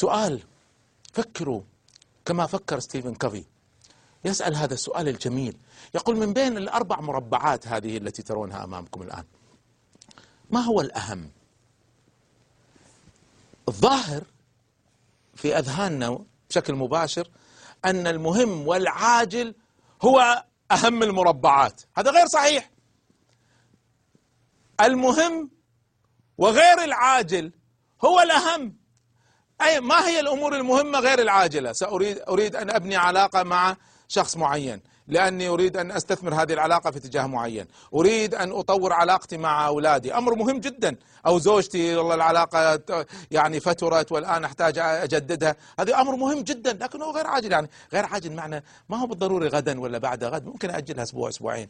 سؤال. فكروا كما فكر ستيفن كوفي يسأل هذا السؤال الجميل. يقول من بين الأربع مربعات هذه التي ترونها أمامكم الآن ما هو الأهم؟ الظاهر في أذهاننا بشكل مباشر أن المهم والعاجل هو أهم المربعات. هذا غير صحيح. المهم وغير العاجل هو الأهم. أي ما هي الأمور المهمة غير العاجلة؟ سأريد أريد أن أبني علاقة مع شخص معين لأني أريد أن أستثمر هذه العلاقة في اتجاه معين، أريد أن أطور علاقتي مع أولادي، أمر مهم جدا، أو زوجتي والله العلاقة يعني فترت والآن أحتاج أجددها، هذا أمر مهم جدا لكنه غير عاجل يعني، غير عاجل معنى ما هو بالضروري غدا ولا بعد غد، ممكن أجلها أسبوع أسبوعين.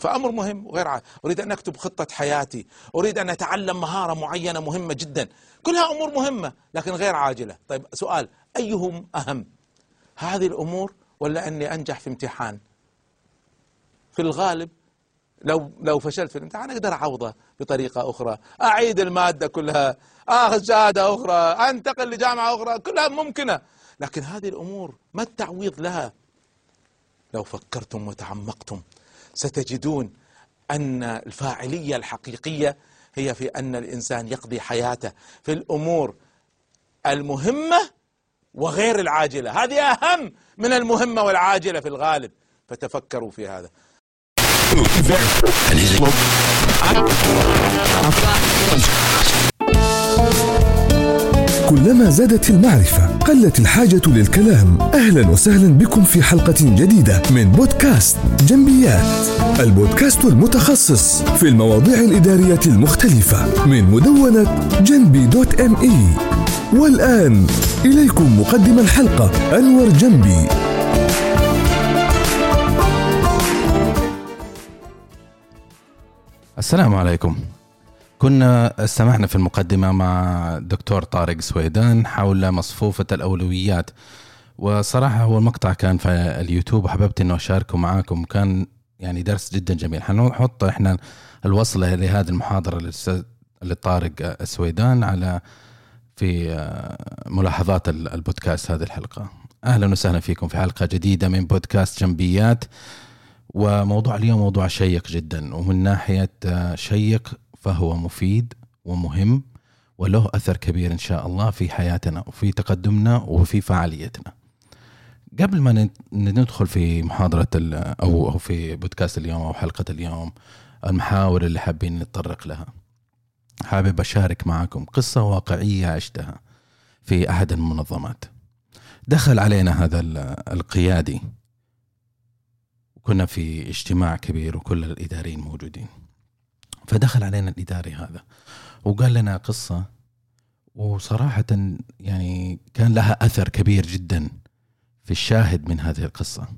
فأمر مهم وغير عاجل، أريد أن أكتب خطة حياتي، أريد أن أتعلم مهارة معينة مهمة جدا، كلها أمور مهمة لكن غير عاجلة، طيب سؤال أيهم أهم؟ هذه الأمور ولا أني أنجح في امتحان؟ في الغالب لو لو فشلت في الامتحان أقدر أعوضه بطريقة أخرى. أعيد المادة كلها آخذ شهادة أخرى أنتقل لجامعة أخرى كلها ممكنة. لكن هذه الأمور ما التعويض لها؟ لو فكرتم وتعمقتم ستجدون أن الفاعلية الحقيقية هي في أن الإنسان يقضي حياته في الأمور المهمة وغير العاجلة. هذه أهم من المهمة والعاجلة في الغالب. فتفكروا في هذا. كلما زادت المعرفة قلت الحاجة للكلام. أهلا وسهلا بكم في حلقة جديدة من بودكاست جنبيات. البودكاست المتخصص في المواضيع الإدارية المختلفة من مدونة جنبي دوت ام اي والآن إليكم مقدم الحلقة أنور جنبي. السلام عليكم. كنا استمعنا في المقدمة مع دكتور طارق سويدان حول مصفوفة الأولويات. وصراحة هو المقطع كان في اليوتيوب وحببت أنه أشاركه معاكم. كان يعني درس جدا جميل. حنحط إحنا الوصلة لهذه المحاضرة لطارق السويدان على في ملاحظات البودكاست هذه الحلقة. أهلا وسهلا فيكم في حلقة جديدة من بودكاست جنبيات. وموضوع اليوم موضوع شيق جدا. ومن ناحية شيق فهو مفيد ومهم وله أثر كبير إن شاء الله في حياتنا وفي تقدمنا وفي فعاليتنا. قبل ما ندخل في محاضرة أو في بودكاست اليوم أو حلقة اليوم المحاور اللي حابين نتطرق لها. حابب أشارك معكم قصة واقعية عشتها في أحد المنظمات. دخل علينا هذا القيادي. كنا في اجتماع كبير وكل الإداريين موجودين. فدخل علينا الإداري هذا وقال لنا قصة وصراحة يعني كان لها أثر كبير جدا في الشاهد من هذه القصة.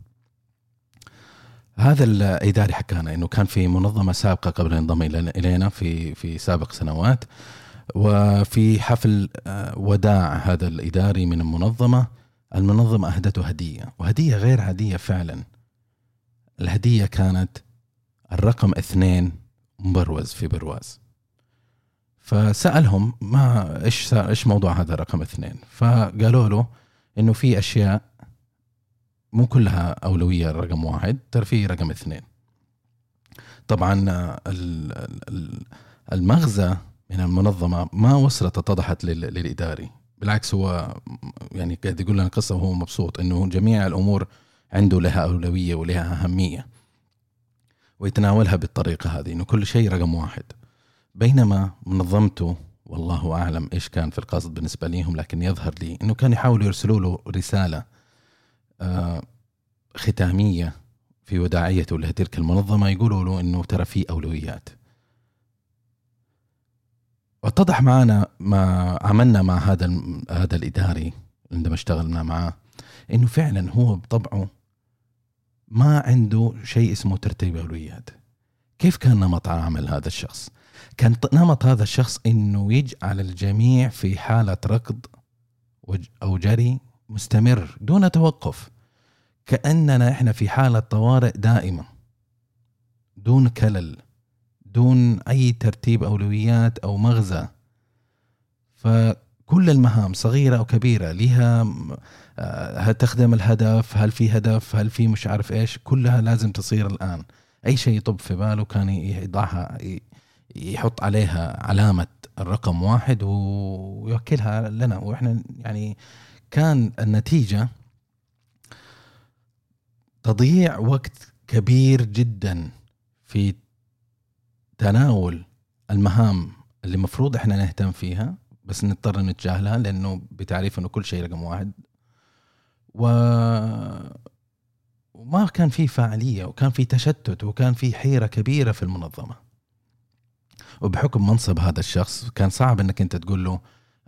هذا الإداري حكانا أنه كان في منظمة سابقة قبل أن ينضم إلينا في في سابق سنوات وفي حفل آه، وداع هذا الإداري من المنظمة. المنظمة أهدته هدية وهدية غير عادية فعلا. الهدية كانت الرقم اثنين مبروز في برواز. فسألهم ما إيش إيش موضوع هذا الرقم اثنين؟ فقالوا له إنه في أشياء مو كلها أولوية رقم واحد ترى في رقم اثنين. طبعا المغزى من المنظمة ما وصلت اتضحت للإداري. بالعكس هو يعني قاعد يقول لنا قصة وهو مبسوط إنه جميع الأمور عنده لها أولوية ولها أهمية. ويتناولها بالطريقة هذه إنه كل شيء رقم واحد. بينما منظمته والله أعلم إيش كان في القصد بالنسبة ليهم لكن يظهر لي إنه كانوا يحاولوا يرسلوا له رسالة آه، ختامية في وداعيته لتلك المنظمة يقولوا له إنه ترى في أولويات. واتضح معنا ما عملنا مع هذا هذا الإداري عندما اشتغلنا معه إنه فعلا هو بطبعه ما عنده شيء اسمه ترتيب أولويات. كيف كان نمط عمل هذا الشخص؟ كان نمط هذا الشخص إنه يجعل الجميع في حالة ركض أو جري مستمر دون توقف. كأننا إحنا في حالة طوارئ دائمه دون كلل. دون أي ترتيب أولويات أو مغزى. ف كل المهام صغيرة أو كبيرة لها آه، هل تخدم الهدف هل في هدف هل في مش عارف إيش كلها لازم تصير الآن. أي شيء يطب في باله كان يضعها يحط عليها علامة الرقم واحد ويوكلها لنا. وإحنا يعني كان النتيجة تضييع وقت كبير جدا في تناول المهام اللي المفروض إحنا نهتم فيها. بس نضطر نتجاهلها لأنه بتعريف إنه كل شيء رقم واحد. و وما كان في فاعلية وكان في تشتت وكان في حيرة كبيرة في المنظمة. وبحكم منصب هذا الشخص كان صعب إنك أنت تقول له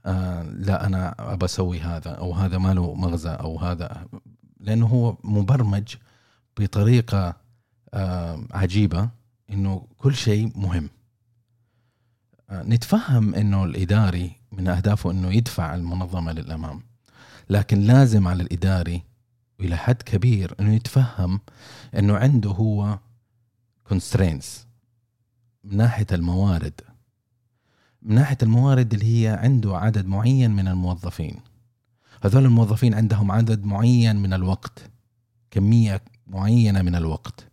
آه لا أنا أبى أسوي هذا أو هذا ما له مغزى أو هذا. لأنه هو مبرمج بطريقة آه عجيبة إنه كل شيء مهم. آه نتفهم إنه الإداري من أهدافه إنه يدفع المنظمة للأمام. لكن لازم على الإداري إلى حد كبير إنه يتفهم إنه عنده هو constraints. من ناحية الموارد. من ناحية الموارد اللي هي عنده عدد معين من الموظفين. هذول الموظفين عندهم عدد معين من الوقت. كمية معينة من الوقت.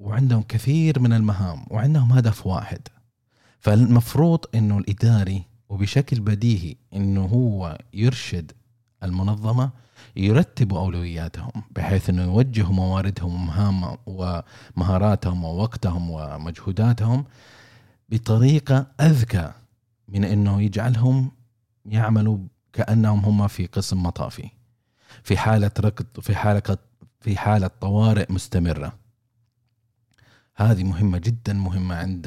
وعندهم كثير من المهام. وعندهم هدف واحد. فالمفروض إنه الإداري وبشكل بديهي إنه هو يرشد المنظمة يرتبوا أولوياتهم بحيث إنه يوجهوا مواردهم ومهام ومهاراتهم ووقتهم ومجهوداتهم بطريقة أذكى من إنه يجعلهم يعملوا كأنهم هم في قسم مطافي في حالة ركض في حالة في حالة طوارئ مستمرة. هذه مهمة جدا مهمة عند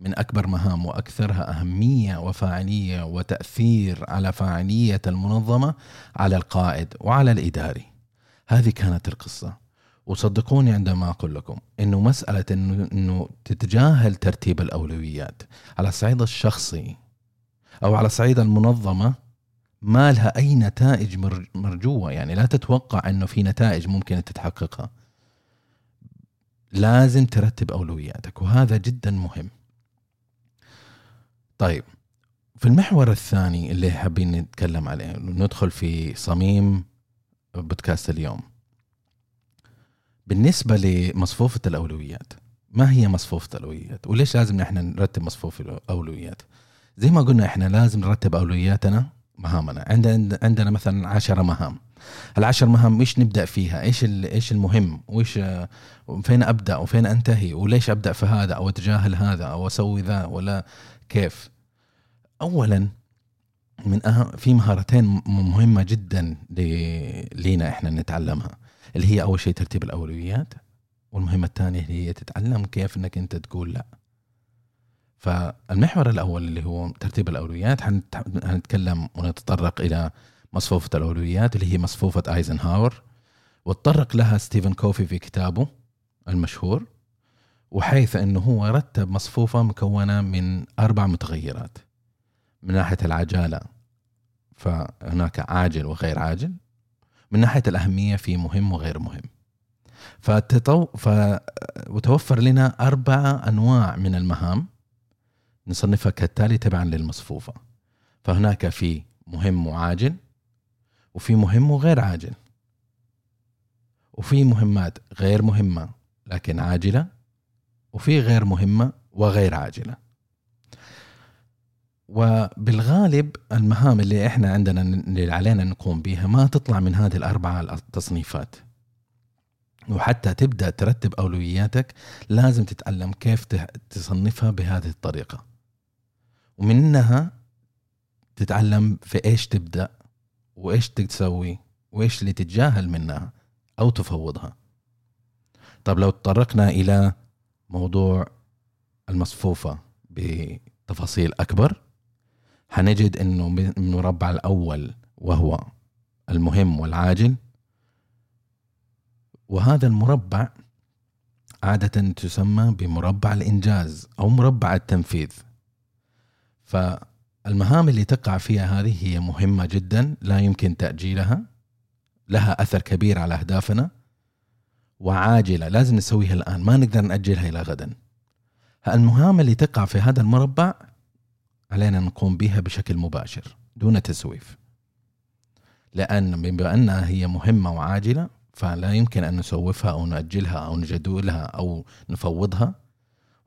من أكبر مهام وأكثرها أهمية وفاعلية وتأثير على فاعلية المنظمة على القائد وعلى الإداري. هذه كانت القصة. وصدقوني عندما أقول لكم أنه مسألة أنه, إنه تتجاهل ترتيب الأولويات على الصعيد الشخصي أو على صعيد المنظمة ما لها أي نتائج مرجوة. يعني لا تتوقع أنه في نتائج ممكن تتحققها. لازم ترتب أولوياتك وهذا جدا مهم. طيب في المحور الثاني اللي حابين نتكلم عليه ندخل في صميم بودكاست اليوم. بالنسبة لمصفوفة الأولويات ما هي مصفوفة الأولويات؟ وليش لازم إحنا نرتب مصفوفة الأولويات؟ زي ما قلنا إحنا لازم نرتب أولوياتنا مهامنا. عندنا عندنا مثلا عشرة مهام. العشر مهام إيش نبدأ فيها؟ إيش إيش المهم؟ وإيش فين أبدأ؟ وفين أنتهي؟ وليش أبدأ في هذا أو أتجاهل هذا أو أسوي ذا ولا كيف؟ اولا من أهم في مهارتين مهمة جدا لينا إحنا نتعلمها اللي هي أول شيء ترتيب الأولويات والمهمة الثانية هي تتعلم كيف إنك أنت تقول لا. فالمحور الأول اللي هو ترتيب الأولويات حنتكلم ونتطرق إلى مصفوفة الأولويات اللي هي مصفوفة آيزنهاور وتطرق لها ستيفن كوفي في كتابه المشهور وحيث أنه هو رتب مصفوفة مكونة من أربع متغيرات. من ناحية العجالة فهناك عاجل وغير عاجل. من ناحية الأهمية في مهم وغير مهم. فتطو... ف... وتوفر لنا أربعة أنواع من المهام نصنفها كالتالي تبعا للمصفوفة. فهناك في مهم وعاجل وفي مهم وغير عاجل. وفي مهمات غير مهمة لكن عاجلة وفي غير مهمة وغير عاجلة. وبالغالب المهام اللي إحنا عندنا اللي علينا نقوم بها ما تطلع من هذه الأربعة التصنيفات. وحتى تبدأ ترتب أولوياتك لازم تتعلم كيف تصنفها بهذه الطريقة. ومنها تتعلم في إيش تبدأ. وإيش تسوي؟ وإيش اللي تتجاهل منها؟ أو تفوضها. طب لو تطرقنا إلى موضوع المصفوفة بتفاصيل أكبر حنجد إنه المربع الأول وهو المهم والعاجل. وهذا المربع عادة تسمى بمربع الإنجاز أو مربع التنفيذ. المهام اللي تقع فيها هذه هي مهمة جدا لا يمكن تأجيلها لها أثر كبير على أهدافنا وعاجلة لازم نسويها الآن ما نقدر نأجلها إلى غدا. المهام اللي تقع في هذا المربع علينا نقوم بها بشكل مباشر دون تسويف. لأن بما أنها هي مهمة وعاجلة فلا يمكن أن نسوفها أو نأجلها أو نجدولها أو نفوضها.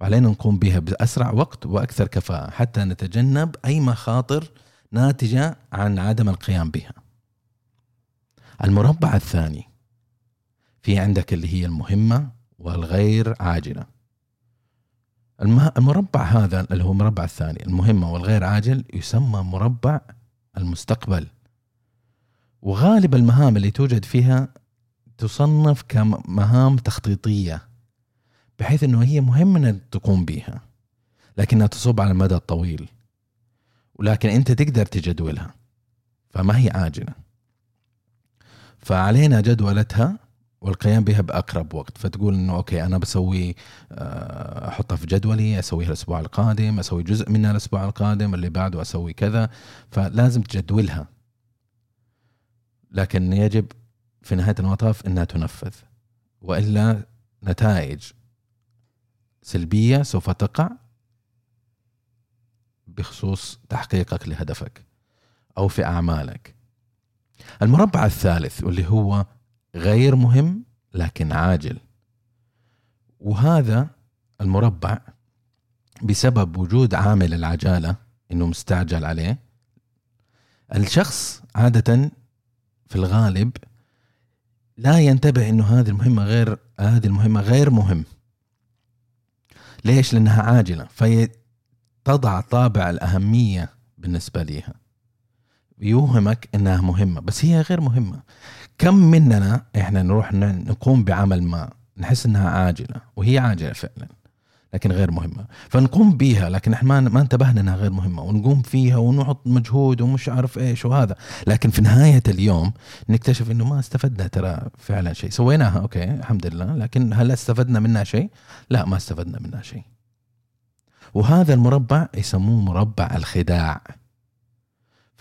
وعلينا نقوم بها بأسرع وقت وأكثر كفاءة حتى نتجنب أي مخاطر ناتجة عن عدم القيام بها. المربع الثاني في عندك اللي هي المهمة والغير عاجلة. المربع هذا اللي هو المربع الثاني المهمة والغير عاجل يسمى مربع المستقبل. وغالب المهام اللي توجد فيها تصنف كمهام تخطيطية. بحيث إنه هي مهم انك تقوم بها لكنها تصب على المدى الطويل ولكن أنت تقدر تجدولها فما هي عاجلة. فعلينا جدولتها والقيام بها بأقرب وقت. فتقول إنه أوكي أنا بسوي آه، أحطها في جدولي أسويها الأسبوع القادم أسوي جزء منها الأسبوع القادم اللي بعده أسوي كذا فلازم تجدولها. لكن يجب في نهاية المطاف إنها تنفذ وإلا نتائج سلبية سوف تقع بخصوص تحقيقك لهدفك أو في أعمالك. المربع الثالث واللي هو غير مهم لكن عاجل. وهذا المربع بسبب وجود عامل العجالة إنه مستعجل عليه. الشخص عادة في الغالب لا ينتبه إنه هذه المهمة غير هذه المهمة غير مهم. ليش؟ لأنها عاجلة. فتضع طابع الأهمية بالنسبة ليها. يوهمك إنها مهمة بس هي غير مهمة. كم مننا إحنا نروح نقوم بعمل ما نحس إنها عاجلة وهي عاجلة فعلا. لكن غير مهمة. فنقوم بيها لكن إحنا ما- ما انتبهنا إنها غير مهمة. ونقوم فيها ونحط مجهود ومش عارف إيش وهذا. لكن في نهاية اليوم نكتشف إنه ما استفدنا ترى فعلا شيء. سويناها أوكي الحمد لله. لكن هل استفدنا منها شيء؟ لا ما استفدنا منها شيء. وهذا المربع يسموه مربع الخداع.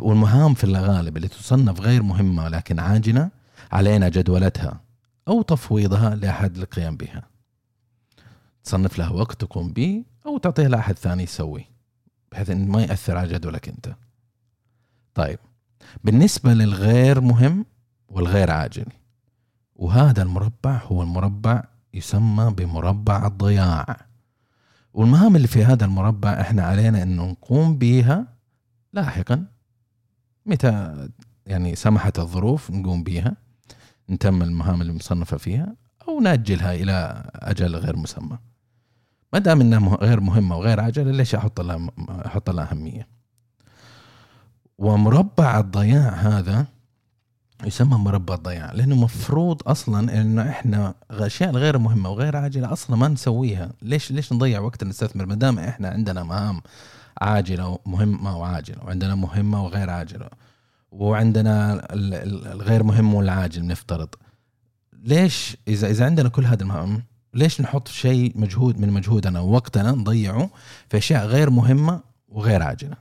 والمهام في الغالب اللي تصنف غير مهمة لكن عاجلة علينا جدولتها أو تفويضها لأحد القيام بها. تصنف لها وقت تقوم به أو تعطيها لأحد ثاني يسوي بحيث أن ما يأثر على جدولك أنت. طيب بالنسبة للغير مهم والغير عاجل وهذا المربع هو المربع يسمى بمربع الضياع. والمهام اللي في هذا المربع إحنا علينا إنه نقوم بها لاحقا متى يعني سمحت الظروف نقوم بها نتم المهام اللي مصنفة فيها أو نأجلها إلى أجل غير مسمى. ما دام إنها مه- غير مهمة وغير عاجلة ليش أحط لها أحط لها أهمية؟ ومربع الضياع هذا يسمى مربع الضياع لأنه مفروض أصلا إنه إحنا الأشياء الغير مهمة وغير عاجلة أصلا ما نسويها. ليش ليش نضيع وقت نستثمر؟ ما دام إحنا عندنا مهام عاجلة ومهمة وعاجلة وعندنا مهمة وغير عاجلة وعندنا ال- ال- الغير مهم والعاجل نفترض ليش إذا إذا عندنا كل هذا المهام ليش نحط شيء مجهود من مجهودنا ووقتنا نضيعه في أشياء غير مهمة وغير عاجلة؟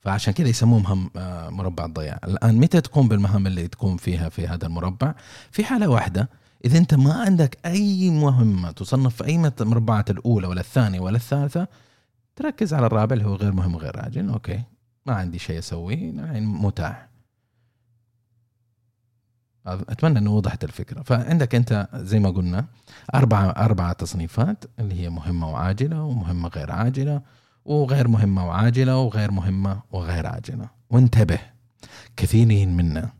فعشان كذا يسموه مهم آه، مربع الضياع. الآن متى تقوم بالمهام اللي تقوم فيها في هذا المربع؟ في حالة واحدة إذا أنت ما عندك أي مهمة تصنف في أي من المربعات الأولى ولا الثانية ولا الثالثة تركز على الرابع اللي هو غير مهم وغير عاجل. أوكي ما عندي شيء أسويه يعني متاح. أتمنى إنه وضحت الفكرة. فعندك أنت زي ما قلنا اربعه اربعه تصنيفات اللي هي مهمة وعاجلة ومهمة غير عاجلة وغير مهمة وعاجلة وغير مهمة وغير عاجلة. وانتبه كثيرين منا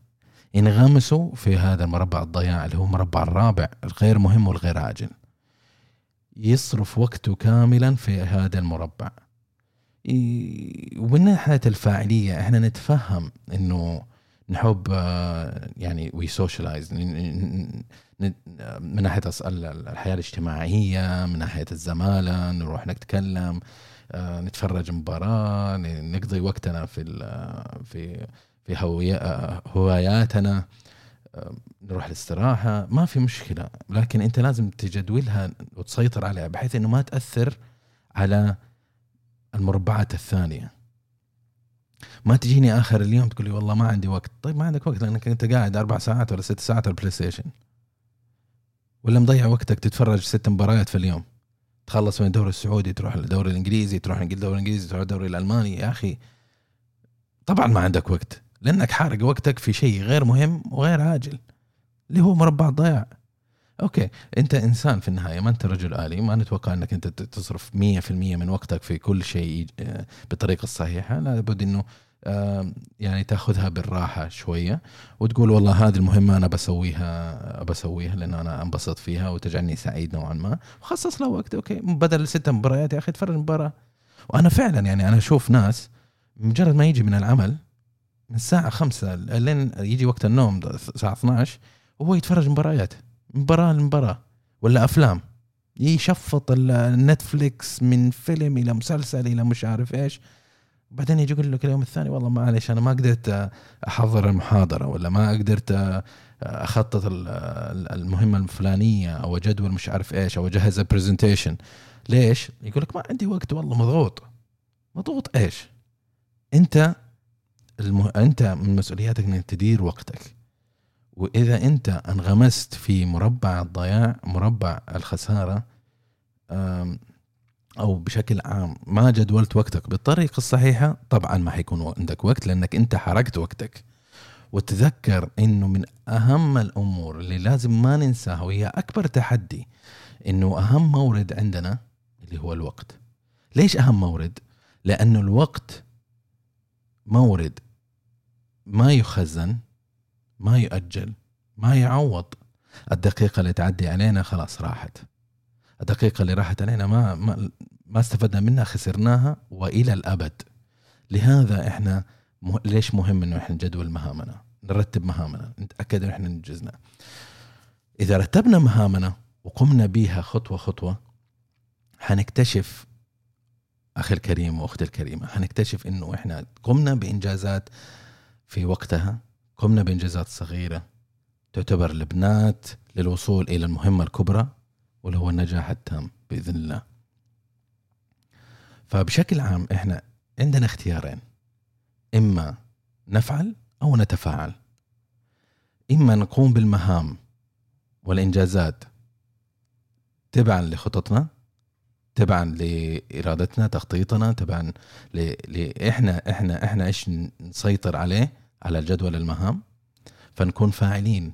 ينغمسوا في هذا المربع الضياع اللي هو المربع الرابع الغير مهم والغير عاجل. يصرف وقته كاملا في هذا المربع. ومن ناحية الفاعلية إحنا نتفهم إنه نحب آه، يعني we socialize من ناحية الص- ال- الحياة الاجتماعية من ناحية الزمالة نروح نتكلم آه، نتفرج مباراة ن- نقضي وقتنا في في في هواياتنا آه، نروح الاستراحة ما في مشكلة. لكن أنت لازم تجدولها وتسيطر عليها بحيث أنه ما تأثر على المربعات الثانية. ما تجيني آخر اليوم تقول لي والله ما عندي وقت. طيب ما عندك وقت لأنك أنت قاعد أربع ساعات ولا ست ساعات على ال PlayStation ولا مضيع وقتك تتفرج ست مباريات في اليوم. تخلص من الدوري السعودي تروح للدوري الإنجليزي تروح للدوري الإنجليزي تروح للدوري الألماني. يا أخي طبعا ما عندك وقت. لأنك حارق وقتك في شيء غير مهم وغير عاجل اللي هو مربع الضياع okay. أنت إنسان في النهاية ما أنت رجل آلي ما نتوقع أنك أنت تصرف 100% من وقتك في كل شيء آه، بالطريقة الصحيحة. لابد إنه يعني تأخذها بالراحة شوية وتقول والله هذه المهمة أنا بسويها بسويها لأن أنا أنبسط فيها وتجعلني سعيد نوعا ما. وخصص لها وقت okay. بدل ست مباريات يا أخي تفرج مباراة. وأنا فعلا يعني أنا أشوف ناس مجرد ما يجي من العمل من الساعة خمسة لين يجي وقت النوم الساعة 12 وهو يتفرج مباريات. مباراة لمباراة ولا أفلام. يشفط ال Netflix من فيلم إلى مسلسل إلى مش عارف إيش. بعدين يجي يقول لك اليوم الثاني والله معلش أنا ما قدرت أحضر المحاضرة ولا ما قدرت أخطط المهمة الفلانية أو جدول مش عارف إيش أو أجهز برزنتيشن ليش؟ يقول لك ما عندي وقت والله مضغوط. مضغوط إيش؟ أنت المه... أنت من مسؤولياتك إنك تدير وقتك. وإذا أنت أنغمست في مربع الضياع مربع الخسارة أو بشكل عام ما جدولت وقتك. بالطريقة الصحيحة طبعا ما حيكون عندك وقت لأنك أنت حرقت وقتك. وتذكر إنه من أهم الأمور اللي لازم ما ننساها وهي أكبر تحدي إنه أهم مورد عندنا اللي هو الوقت. ليش أهم مورد؟ لأنه الوقت مورد ما يخزن ما يؤجل ما يعوض. الدقيقة اللي تعدي علينا خلاص راحت. الدقيقة اللي راحت علينا ما ما, ما استفدنا منها خسرناها وإلى الأبد. لهذا إحنا مه... ليش مهم إنه إحنا نجدول مهامنا؟ نرتب مهامنا نتأكد إنه إحنا ننجزنا إذا رتبنا مهامنا وقمنا بها خطوة خطوة حنكتشف أخي الكريم وأختي الكريمة حنكتشف إنه إحنا قمنا بإنجازات في وقتها قمنا بإنجازات صغيرة تعتبر لبنات للوصول إلى المهمة الكبرى واللي هو النجاح التام بإذن الله. فبشكل عام إحنا عندنا اختيارين إما نفعل أو نتفاعل. إما نقوم بالمهام والإنجازات تبعا لخططنا تبعا لإرادتنا تخطيطنا تبعا ل... إحنا إحنا إحنا إيش نسيطر عليه على الجدول المهام فنكون فاعلين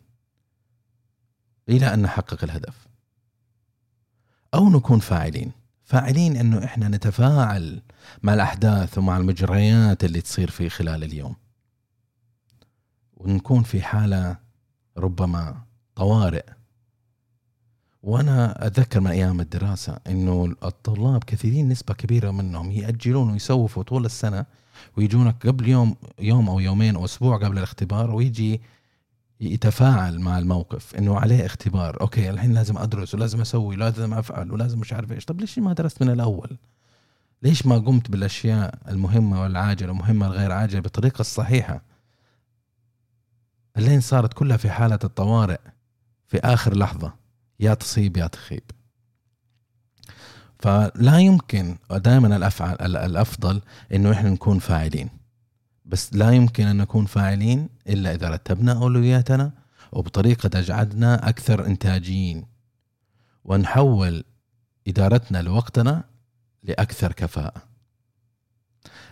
إلى أن نحقق الهدف. أو نكون فاعلين. فاعلين أنه إحنا نتفاعل مع الأحداث ومع المجريات اللي تصير في خلال اليوم. ونكون في حالة ربما طوارئ. وأنا أتذكر من أيام الدراسة إنه الطلاب كثيرين نسبة كبيرة منهم يأجلون ويسوفوا طول السنة ويجونك قبل يوم يوم أو يومين أو أسبوع قبل الاختبار ويجي يتفاعل مع الموقف إنه عليه اختبار. okay الحين لازم أدرس ولازم أسوي ولازم أفعل ولازم مش عارف إيش. طب ليش ما درست من الأول؟ ليش ما قمت بالأشياء المهمة والعاجلة والمهمه الغير عاجلة بالطريقة الصحيحة؟ اللين صارت كلها في حالة الطوارئ في آخر لحظة. يا تصيب يا تخيب فلا يمكن دائما الافعال الأفضل إنه إحنا نكون فاعلين بس لا يمكن أن نكون فاعلين إلا إذا رتبنا أولوياتنا وبطريقة تجعلنا أكثر إنتاجيين ونحول إدارتنا لوقتنا لأكثر كفاءة.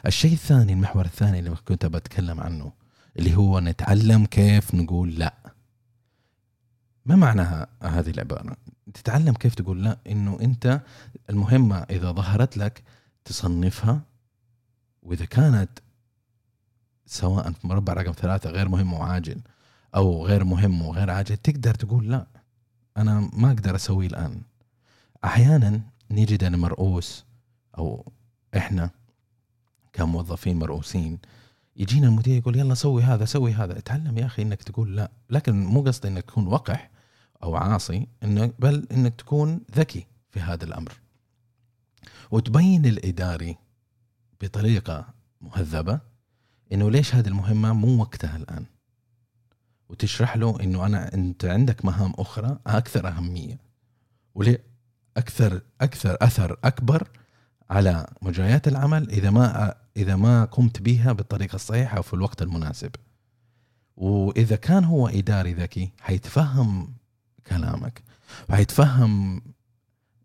الشيء الثاني المحور الثاني اللي كنت بتكلم عنه اللي هو نتعلم كيف نقول لا. ما معناها هذه العبارة؟ تتعلم كيف تقول لا إنه أنت المهمة إذا ظهرت لك تصنفها وإذا كانت سواء في مربع رقم ثلاثة غير مهم وعاجل أو غير مهم وغير عاجل تقدر تقول لا أنا ما أقدر أسويه الآن أحيانا نجد أنا مرؤوس أو إحنا كموظفين مرؤوسين يجينا المدير يقول يلا سوي هذا سوي هذا اتعلم يا أخي إنك تقول لا لكن مو قصدي إنك تكون وقح أو عاصي انك بل إنك تكون ذكي في هذا الأمر. وتبين الإداري بطريقة مهذبة إنه ليش هذه المهمة مو وقتها الآن؟ وتشرح له إنه أنا أنت عندك مهام أخرى أكثر أهمية. وليه أكثر أكثر أثر أكبر على مجريات العمل إذا ما إذا ما قمت بها بالطريقة الصحيحة وفي الوقت المناسب. وإذا كان هو إداري ذكي حيتفهم كلامك وحيتفهم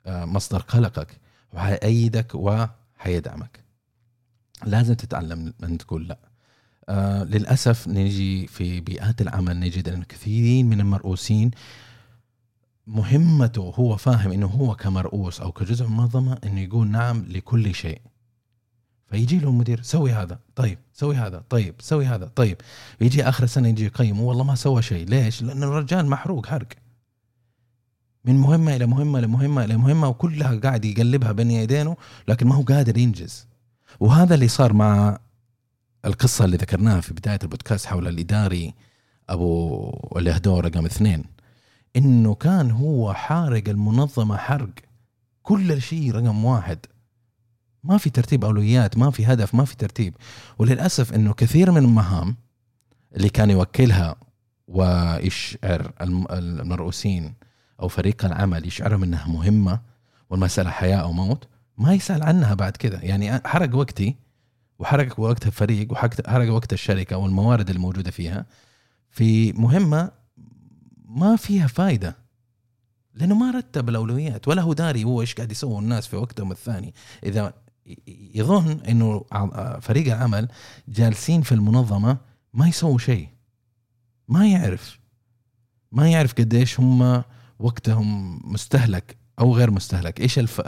آه، مصدر قلقك وحيأيدك وحيدعمك. لازم تتعلم أن تقول لا. آه للأسف نجي في بيئات العمل نجد أن كثيرين من المرؤوسين مهمته هو فاهم إنه هو كمرؤوس أو كجزء من المنظمة إنه يقول نعم لكل شيء. فيجي له المدير سوي هذا طيب سوي هذا طيب سوي هذا طيب. يجي آخر السنة يجي يقيم والله ما سوى شيء ليش؟ لأن الرجال محروق حرق. من مهمة إلى مهمة لمهمه إلى مهمة وكلها قاعد يقلبها بين يدينه لكن ما هو قادر ينجز. وهذا اللي صار مع القصة اللي ذكرناها في بداية البودكاست حول الإداري أبو اللي هدوه رقم اثنين إنه كان هو حارق المنظمة حرق كل شيء رقم واحد. ما في ترتيب أولويات ما في هدف ما في ترتيب. وللأسف إنه كثير من المهام اللي كان يوكلها ويشعر المرؤوسين أو فريق العمل يشعرهم إنها مهمة والمسألة حياة أو موت ما يسأل عنها بعد كذا يعني حرق وقتي وحرق وقت الفريق وحرق وقت الشركة والموارد الموجودة فيها. في مهمة ما فيها فايدة لأنه ما رتب الأولويات ولا هو داري هو إيش قاعد يسوي الناس في وقتهم الثاني. إذا يظن إنه فريق العمل جالسين في المنظمة ما يسووا شيء ما يعرف ما يعرف قديش هم وقتهم مستهلك أو غير مستهلك. إيش الف...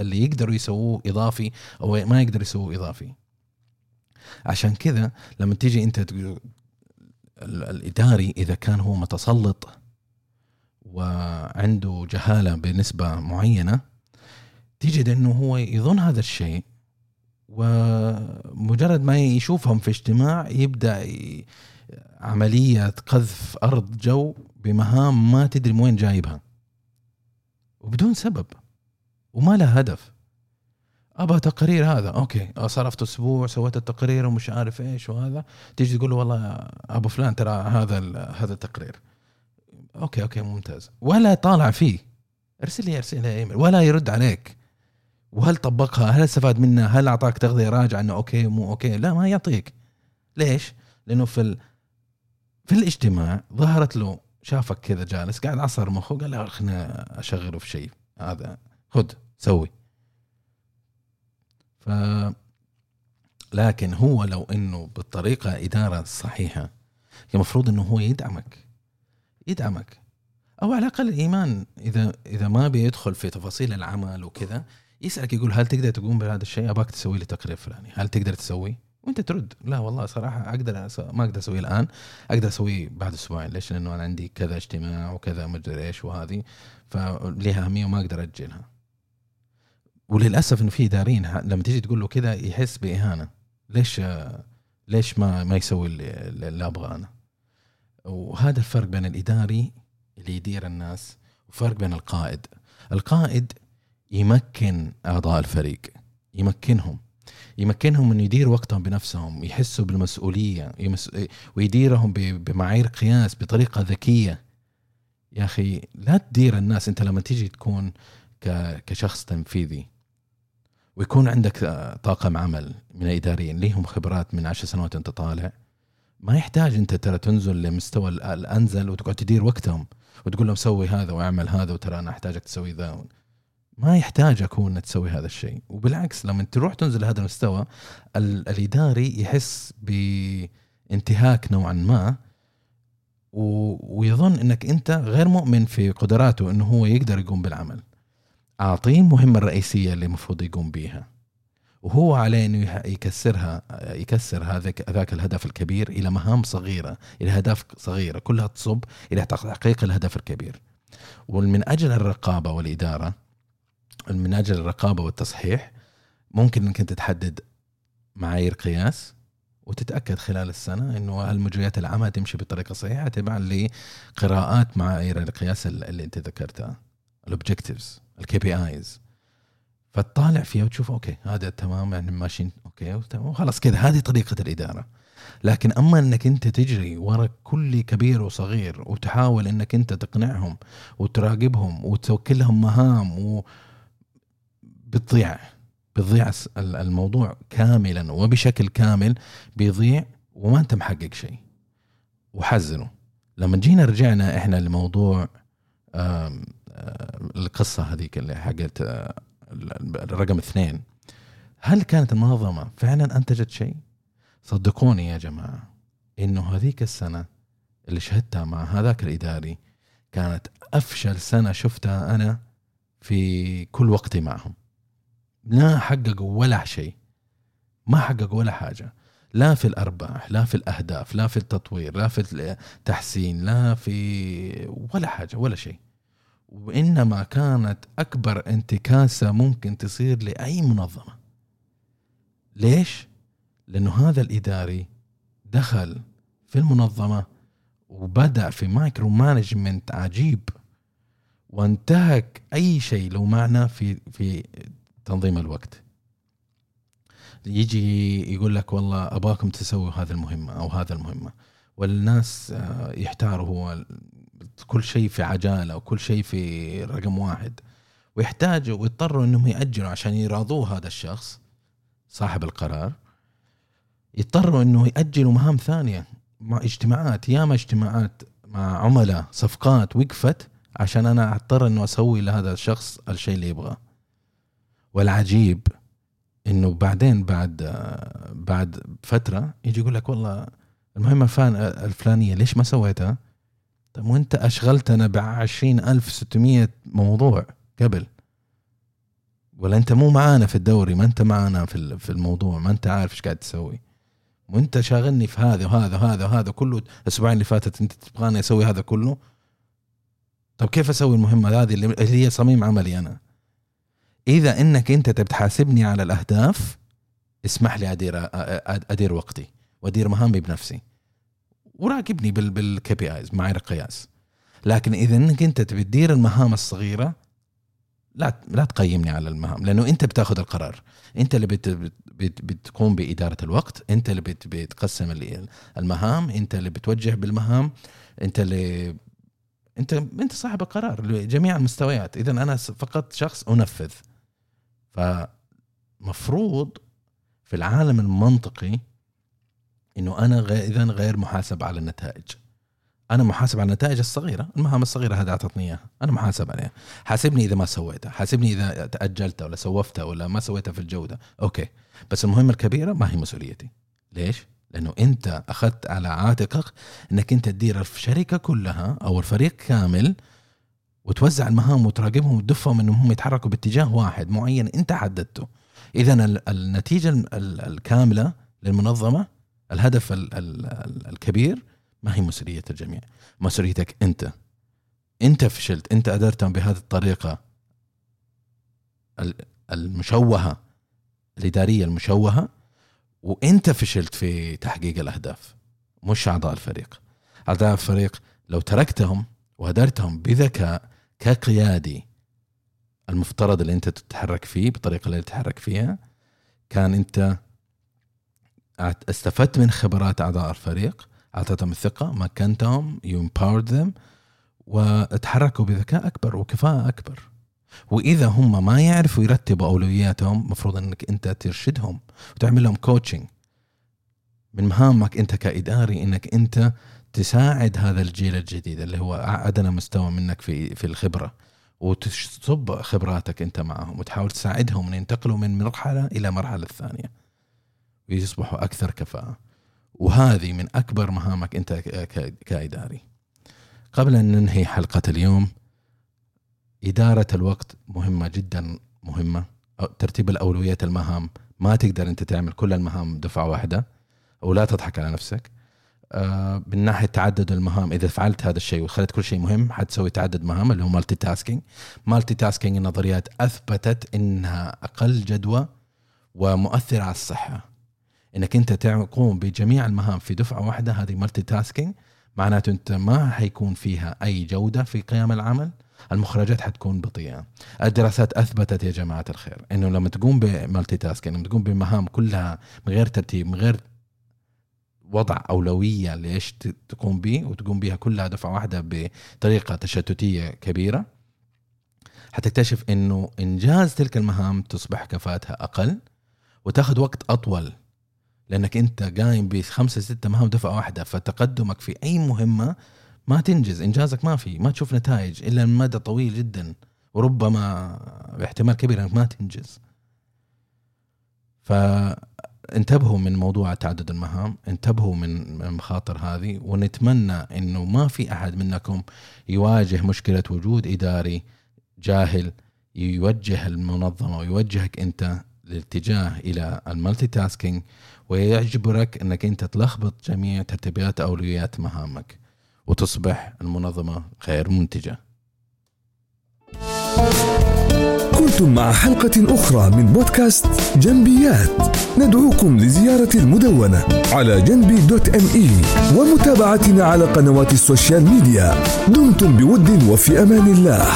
اللي يقدروا يسووه إضافي أو ما يقدروا يسووه إضافي. عشان كذا لما تيجي أنت تقول الإداري إذا كان هو متسلط وعنده جهالة بنسبة معينة تجد إنه هو يظن هذا الشيء ومجرد ما يشوفهم في اجتماع يبدأ عملية قذف أرض جو بمهام ما تدري من وين جايبها. وبدون سبب. وما له هدف. أبغى تقرير هذا. okay. صرفت أسبوع سويت التقرير ومش عارف إيش وهذا. تيجي تقول له والله أبو فلان ترى هذا هذا التقرير. okay okay ممتاز. ولا طالع فيه. ارسل لي ارسل لي إيميل. ولا يرد عليك. وهل طبقها؟ هل استفاد منها؟ هل أعطاك تغذية؟ راجعه إنه okay مو okay. لا ما يعطيك. ليش؟ لأنه في. في الاجتماع ظهرت له شافك كذا جالس قاعد عصر مخه قال خلينا أشغله في شيء هذا خذ سوي. ف لكن هو لو إنه بالطريقة إدارة صحيحة المفروض إنه هو يدعمك يدعمك. أو على الأقل الإيمان إذا إذا ما بيدخل في تفاصيل العمل وكذا يسألك يقول هل تقدر تقوم بهذا الشيء؟ ابغاك تسوي لي تقرير فلاني هل تقدر تسوي؟ وانت ترد. لا والله صراحة أقدر أسوي ما أقدر أسويه الآن. أقدر أسويه بعد أسبوعين. ليش؟ لأنه أنا عندي كذا اجتماع وكذا ما أدري إيش وهذه. فليها أهمية وما أقدر أجلها. وللأسف إنه في إداريين لما تيجي تقول له كذا يحس بإهانة. ليش ليش ما ما يسوي اللي, اللي أبغى أنا؟ وهذا الفرق بين الإداري اللي يدير الناس وفرق بين القائد. القائد يمكن أعضاء الفريق. يمكنهم. يمكنهم إنه يدير وقتهم بنفسهم يحسوا بالمسؤولية يمس... ويديرهم بمعايير قياس بطريقة ذكية. يا أخي لا تدير الناس أنت لما تيجي تكون ك... كشخص تنفيذي ويكون عندك طاقم عمل من الإداريين ليهم خبرات من عشر سنوات انت طالع؟ ما يحتاج أنت ترى تنزل لمستوى الأنزل وتقعد تدير وقتهم وتقول لهم سوي هذا وأعمل هذا وترى أنا أحتاجك تسوي ذا ما يحتاج أكون تسوي هذا الشيء. وبالعكس لما تروح تنزل لهذا المستوى الإداري يحس بانتهاك نوعا ما ويظن إنك أنت غير مؤمن في قدراته إنه هو يقدر يقوم بالعمل. أعطيه المهمة الرئيسية اللي المفروض يقوم بها وهو عليه إنه يكسرها يكسر هذاك ذاك الهدف الكبير إلى مهام صغيرة إلى أهداف صغيرة. كلها تصب إلى تحقيق الهدف الكبير. ومن أجل الرقابة والإدارة من أجل الرقابة والتصحيح ممكن إنك أنت تحدد معايير قياس وتتأكد خلال السنة إنه هل مجريات العمل تمشي بطريقة صحيحة تبعا لقراءات معايير القياس اللي أنت ذكرتها ال objectives ال KPIs فتطالع فيها وتشوف okay هذا تمام يعني ماشيين okay وخلاص كذا هذه طريقة الإدارة. لكن أما إنك أنت تجري ورا كل كبير وصغير وتحاول إنك أنت تقنعهم وتراقبهم وتوكل لهم مهام و بتضيع بتضيع الموضوع كاملا وبشكل كامل بيضيع وما أنت محقق شيء. وحزنه لما جينا رجعنا إحنا لموضوع القصة هذيك اللي حقت آه، الرقم اثنين. هل كانت المنظمه فعلا أنتجت شيء؟ صدقوني يا جماعة إنه هذيك السنة اللي شهدتها مع هذاك الإداري كانت أفشل سنة شفتها أنا في كل وقتي معهم. لا حققوا ولا شيء. ما حققوا ولا حاجة. لا في الأرباح لا في الأهداف لا في التطوير لا في التحسين لا في ولا حاجة ولا شيء. وإنما كانت أكبر انتكاسة ممكن تصير لأي منظمة. ليش؟ لأنه هذا الإداري دخل في المنظمة وبدأ في micromanagement عجيب. وانتهك أي شيء له معنى في في تنظيم الوقت. يجي يقول لك والله ابغاكم تسووا هذه المهمة أو هذا المهمة. والناس آه، يحتاروا هو كل شيء في عجالة وكل شيء في رقم واحد. ويحتاجوا ويضطروا إنهم يأجلوا عشان يراضوه هذا الشخص صاحب القرار. يضطروا إنه يأجلوا مهام ثانية مع اجتماعات. ياما اجتماعات مع عملاء صفقات وقفت عشان أنا أضطر إنه أسوي لهذا الشخص الشيء اللي يبغاه. والعجيب إنه بعدين بعد بعد فترة يجي يقول لك والله المهمة الفلانية ليش ما سويتها؟ طيب وانت أشغلتنا ب 20600 موضوع قبل؟ ولا أنت مو معانا في الدوري ما أنت معانا في في الموضوع ما أنت عارف إيش قاعد تسوي. وانت شاغلني في هذا وهذا وهذا وهذا كله الأسبوعين اللي فاتت أنت تبغاني أسوي هذا كله؟ طب كيف أسوي المهمة هذه اللي هي صميم عملي أنا؟ إذا إنك أنت تحاسبني على الأهداف اسمح لي أدير أدير وقتي وأدير مهامي بنفسي وراقبني بال KPIs معايير القياس. لكن إذا إنك أنت تبي تدير المهام الصغيرة لا لا تقيمني على المهام لأنه أنت بتاخذ القرار. أنت اللي بت بت بتقوم بإدارة الوقت أنت اللي بت بتقسم المهام أنت اللي بتوجه بالمهام أنت اللي أنت أنت صاحب القرار لجميع المستويات. إذا أنا فقط شخص أنفذ. فمفروض في العالم المنطقي إنه أنا غير إذا غير محاسب على النتائج. أنا محاسب على النتائج الصغيرة المهام الصغيرة هذه أعطتني إياها. أنا محاسب عليها. حاسبني إذا ما سويتها. حاسبني إذا تأجلتها ولا سوفتها ولا ما سويتها في الجودة. أوكي. بس المهمة الكبيرة ما هي مسؤوليتي. ليش؟ لأنه أنت أخذت على عاتقك إنك أنت تدير الشركة كلها أو الفريق كامل وتوزع المهام وتراقبهم وتدفهم إنهم هم يتحركوا باتجاه واحد معين أنت حددته. اذا النتيجة الكاملة للمنظمة الهدف الكبير ما هي مسؤولية الجميع. مسؤوليتك أنت. أنت فشلت. أنت ادرتهم بهذه الطريقة المشوهة الإدارية المشوهة وأنت فشلت في تحقيق الأهداف. مش أعضاء الفريق. أعضاء الفريق لو تركتهم وهدرتهم بذكاء كقيادي المفترض اللي انت تتحرك فيه بالطريقة اللي تتحرك فيها كان انت استفدت من خبرات أعضاء الفريق أعطيتهم الثقة مكنتهم you empowered them وتحركوا بذكاء أكبر وكفاءة أكبر. وإذا هم ما يعرفوا يرتبوا أولوياتهم المفروض إنك أنت ترشدهم وتعمل لهم coaching من مهامك أنت كإداري إنك أنت تساعد هذا الجيل الجديد اللي هو أدنى مستوى منك في في الخبرة وتصب خبراتك أنت معهم وتحاول تساعدهم إن ينتقلوا من مرحلة إلى مرحلة ثانية ويصبحوا أكثر كفاءة. وهذه من أكبر مهامك أنت كإداري. قبل أن ننهي حلقة اليوم إدارة الوقت مهمة جدا مهمة. ترتيب الأولويات المهام ما تقدر أنت تعمل كل المهام دفعة واحدة ولا تضحك على نفسك. من ناحية تعدد المهام إذا فعلت هذا الشيء وخليت كل شيء مهم حتسوي تعدد مهام اللي هو multitasking multitasking النظريات أثبتت إنها أقل جدوى ومؤثرة على الصحة. إنك أنت تقوم بجميع المهام في دفعة واحدة هذه multitasking معناته أنت ما حيكون فيها أي جودة في قيام العمل المخرجات حتكون بطيئة. الدراسات أثبتت يا جماعة الخير إنه لما تقوم ب multitasking لما تقوم بمهام كلها من غير ترتيب من غير وضع أولوية لإيش تقوم به وتقوم بها كلها دفعة واحدة بطريقة تشتتية كبيرة. حتكتشف إنه إنجاز تلك المهام تصبح كفاءتها أقل وتاخذ وقت أطول لأنك أنت قايم بخمسه ستة مهام دفعة واحدة فتقدمك في أي مهمة ما تنجز إنجازك ما في ما تشوف نتائج من مدى طويل جدا وربما باحتمال كبير إنك ما تنجز. فانتبهوا من موضوع تعدد المهام انتبهوا من المخاطر هذه ونتمنى إنه ما في أحد منكم يواجه مشكلة وجود إداري جاهل يوجه المنظمة ويوجهك أنت الاتجاه إلى ال multitasking ويجبرك إنك أنت تلخبط جميع ترتيبات أولويات مهامك وتصبح المنظمة غير منتجة. كنتم مع حلقة أخرى من بودكاست جنبيات. ندعوكم لزيارة المدونة على جنبي dot ME ومتابعتنا على قنوات ال social media. دمتم بود وفي أمان الله.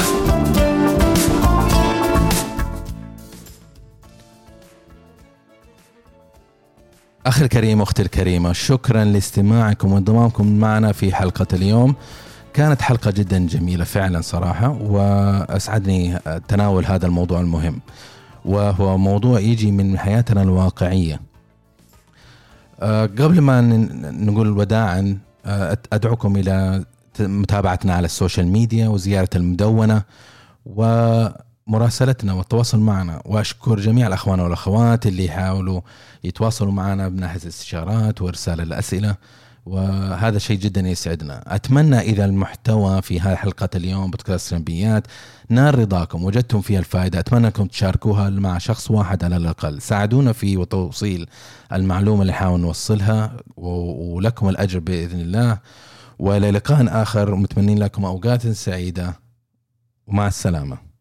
أخي الكريم أختي الكريمة شكرا لاستماعكم وانضمامكم معنا في حلقة اليوم. كانت حلقة جدا جميلة فعلا صراحة وأسعدني تناول هذا الموضوع المهم. وهو موضوع يجي من حياتنا الواقعية. أه، قبل ما نقول وداعا أه، أدعوكم إلى متابعتنا على السوشيال ميديا وزيارة المدونة ومراسلتنا والتواصل معنا. وأشكر جميع الأخوان والأخوات اللي يحاولوا يتواصلوا معنا بناحية الاستشارات وإرسال الأسئلة. وهذا شيء جدا يسعدنا. أتمنى إذا المحتوى في هذه حلقة اليوم بودكاست جنبيات نال رضاكم وجدتم فيها الفائدة. أتمنى أنكم تشاركوها مع شخص واحد على الأقل. ساعدونا في توصيل المعلومة اللي نحاول نوصلها ولكم الأجر بإذن الله. وإلى لقاء آخر. متمنين لكم أوقات سعيدة. ومع السلامة.